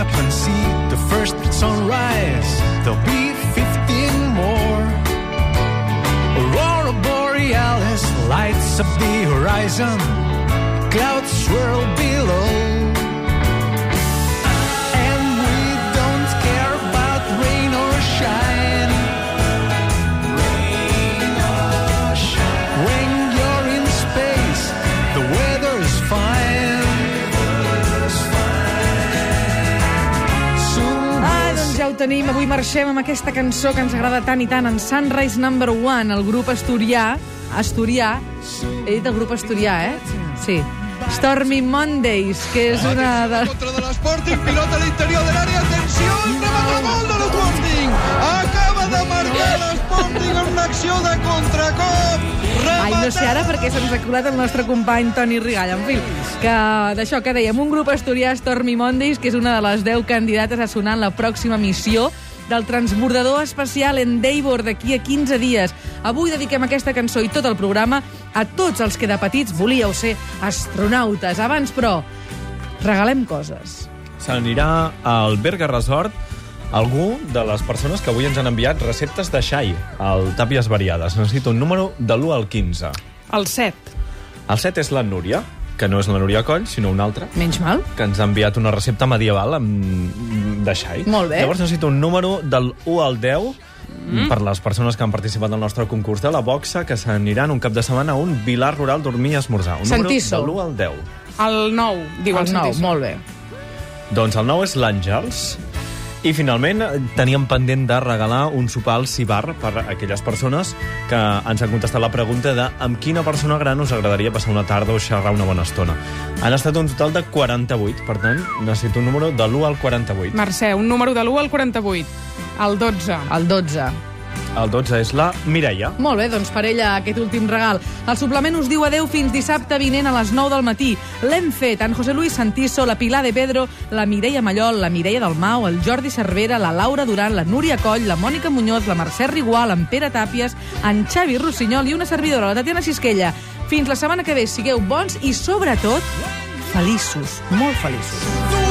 up and see the first sunrise. There'll be 15 more. Aurora Borealis lights up the horizon. Clouds swirl below. Ho tenim. Avui marxem amb aquesta cançó que ens agrada tant i tant, en Sunrise Number One, el grup asturià. Asturià. He dit el grup asturià, eh? Sí. Stormy Mondays, que és una de... Contra de l'Sporting, pilota a l'interior de l'àrea, atenció, remata no sé ara perquè se'ns ha colat el nostre company Toni Rigall. En fi, que d'això que dèiem, un grup asturià, Stormy Mondays, que és una de les 10 candidates a sonar en la pròxima missió del transbordador espacial Endeavour d'aquí a 15 dies. Avui dediquem aquesta cançó i tot el programa a tots els que de petits volíeu ser astronautes. Abans, però, regalem coses. Se n'anirà al Berga Resort algú de les persones que avui ens han enviat receptes de xai al Tàpies Variades. Necessito un número de l'1 al 15. El 7. El 7 és la Núria, que no és la Núria Coll, sinó una altra, Menys mal. que ens ha enviat una recepta medieval amb... de xai. Molt bé. Llavors necessito un número del 1 al 10 mm. per les persones que han participat al nostre concurs de la boxa, que s'aniran un cap de setmana a un Vilar Rural dormir i esmorzar. Un Santiso. número de l'1 al 10. El 9, diu el, el 9, Santíssim. molt bé. Doncs el 9 és l'Àngels. I finalment eh, teníem pendent de regalar un sopar al Cibar per a aquelles persones que ens han contestat la pregunta de amb quina persona gran us agradaria passar una tarda o xerrar una bona estona. Han estat un total de 48, per tant, necessito un número de l'1 al 48. Mercè, un número de l'1 al 48. El 12. El 12. El 12 és la Mireia. Molt bé, doncs per ella aquest últim regal. El suplement us diu adeu fins dissabte vinent a les 9 del matí. L'hem fet en José Luis Santiso, la Pilar de Pedro, la Mireia Mallol, la Mireia Dalmau, el Jordi Cervera, la Laura Duran, la Núria Coll, la Mònica Muñoz, la Mercè Rigual, en Pere Tàpies, en Xavi Rossinyol i una servidora, la Tatiana Sisquella. Fins la setmana que ve, sigueu bons i, sobretot, feliços, molt feliços.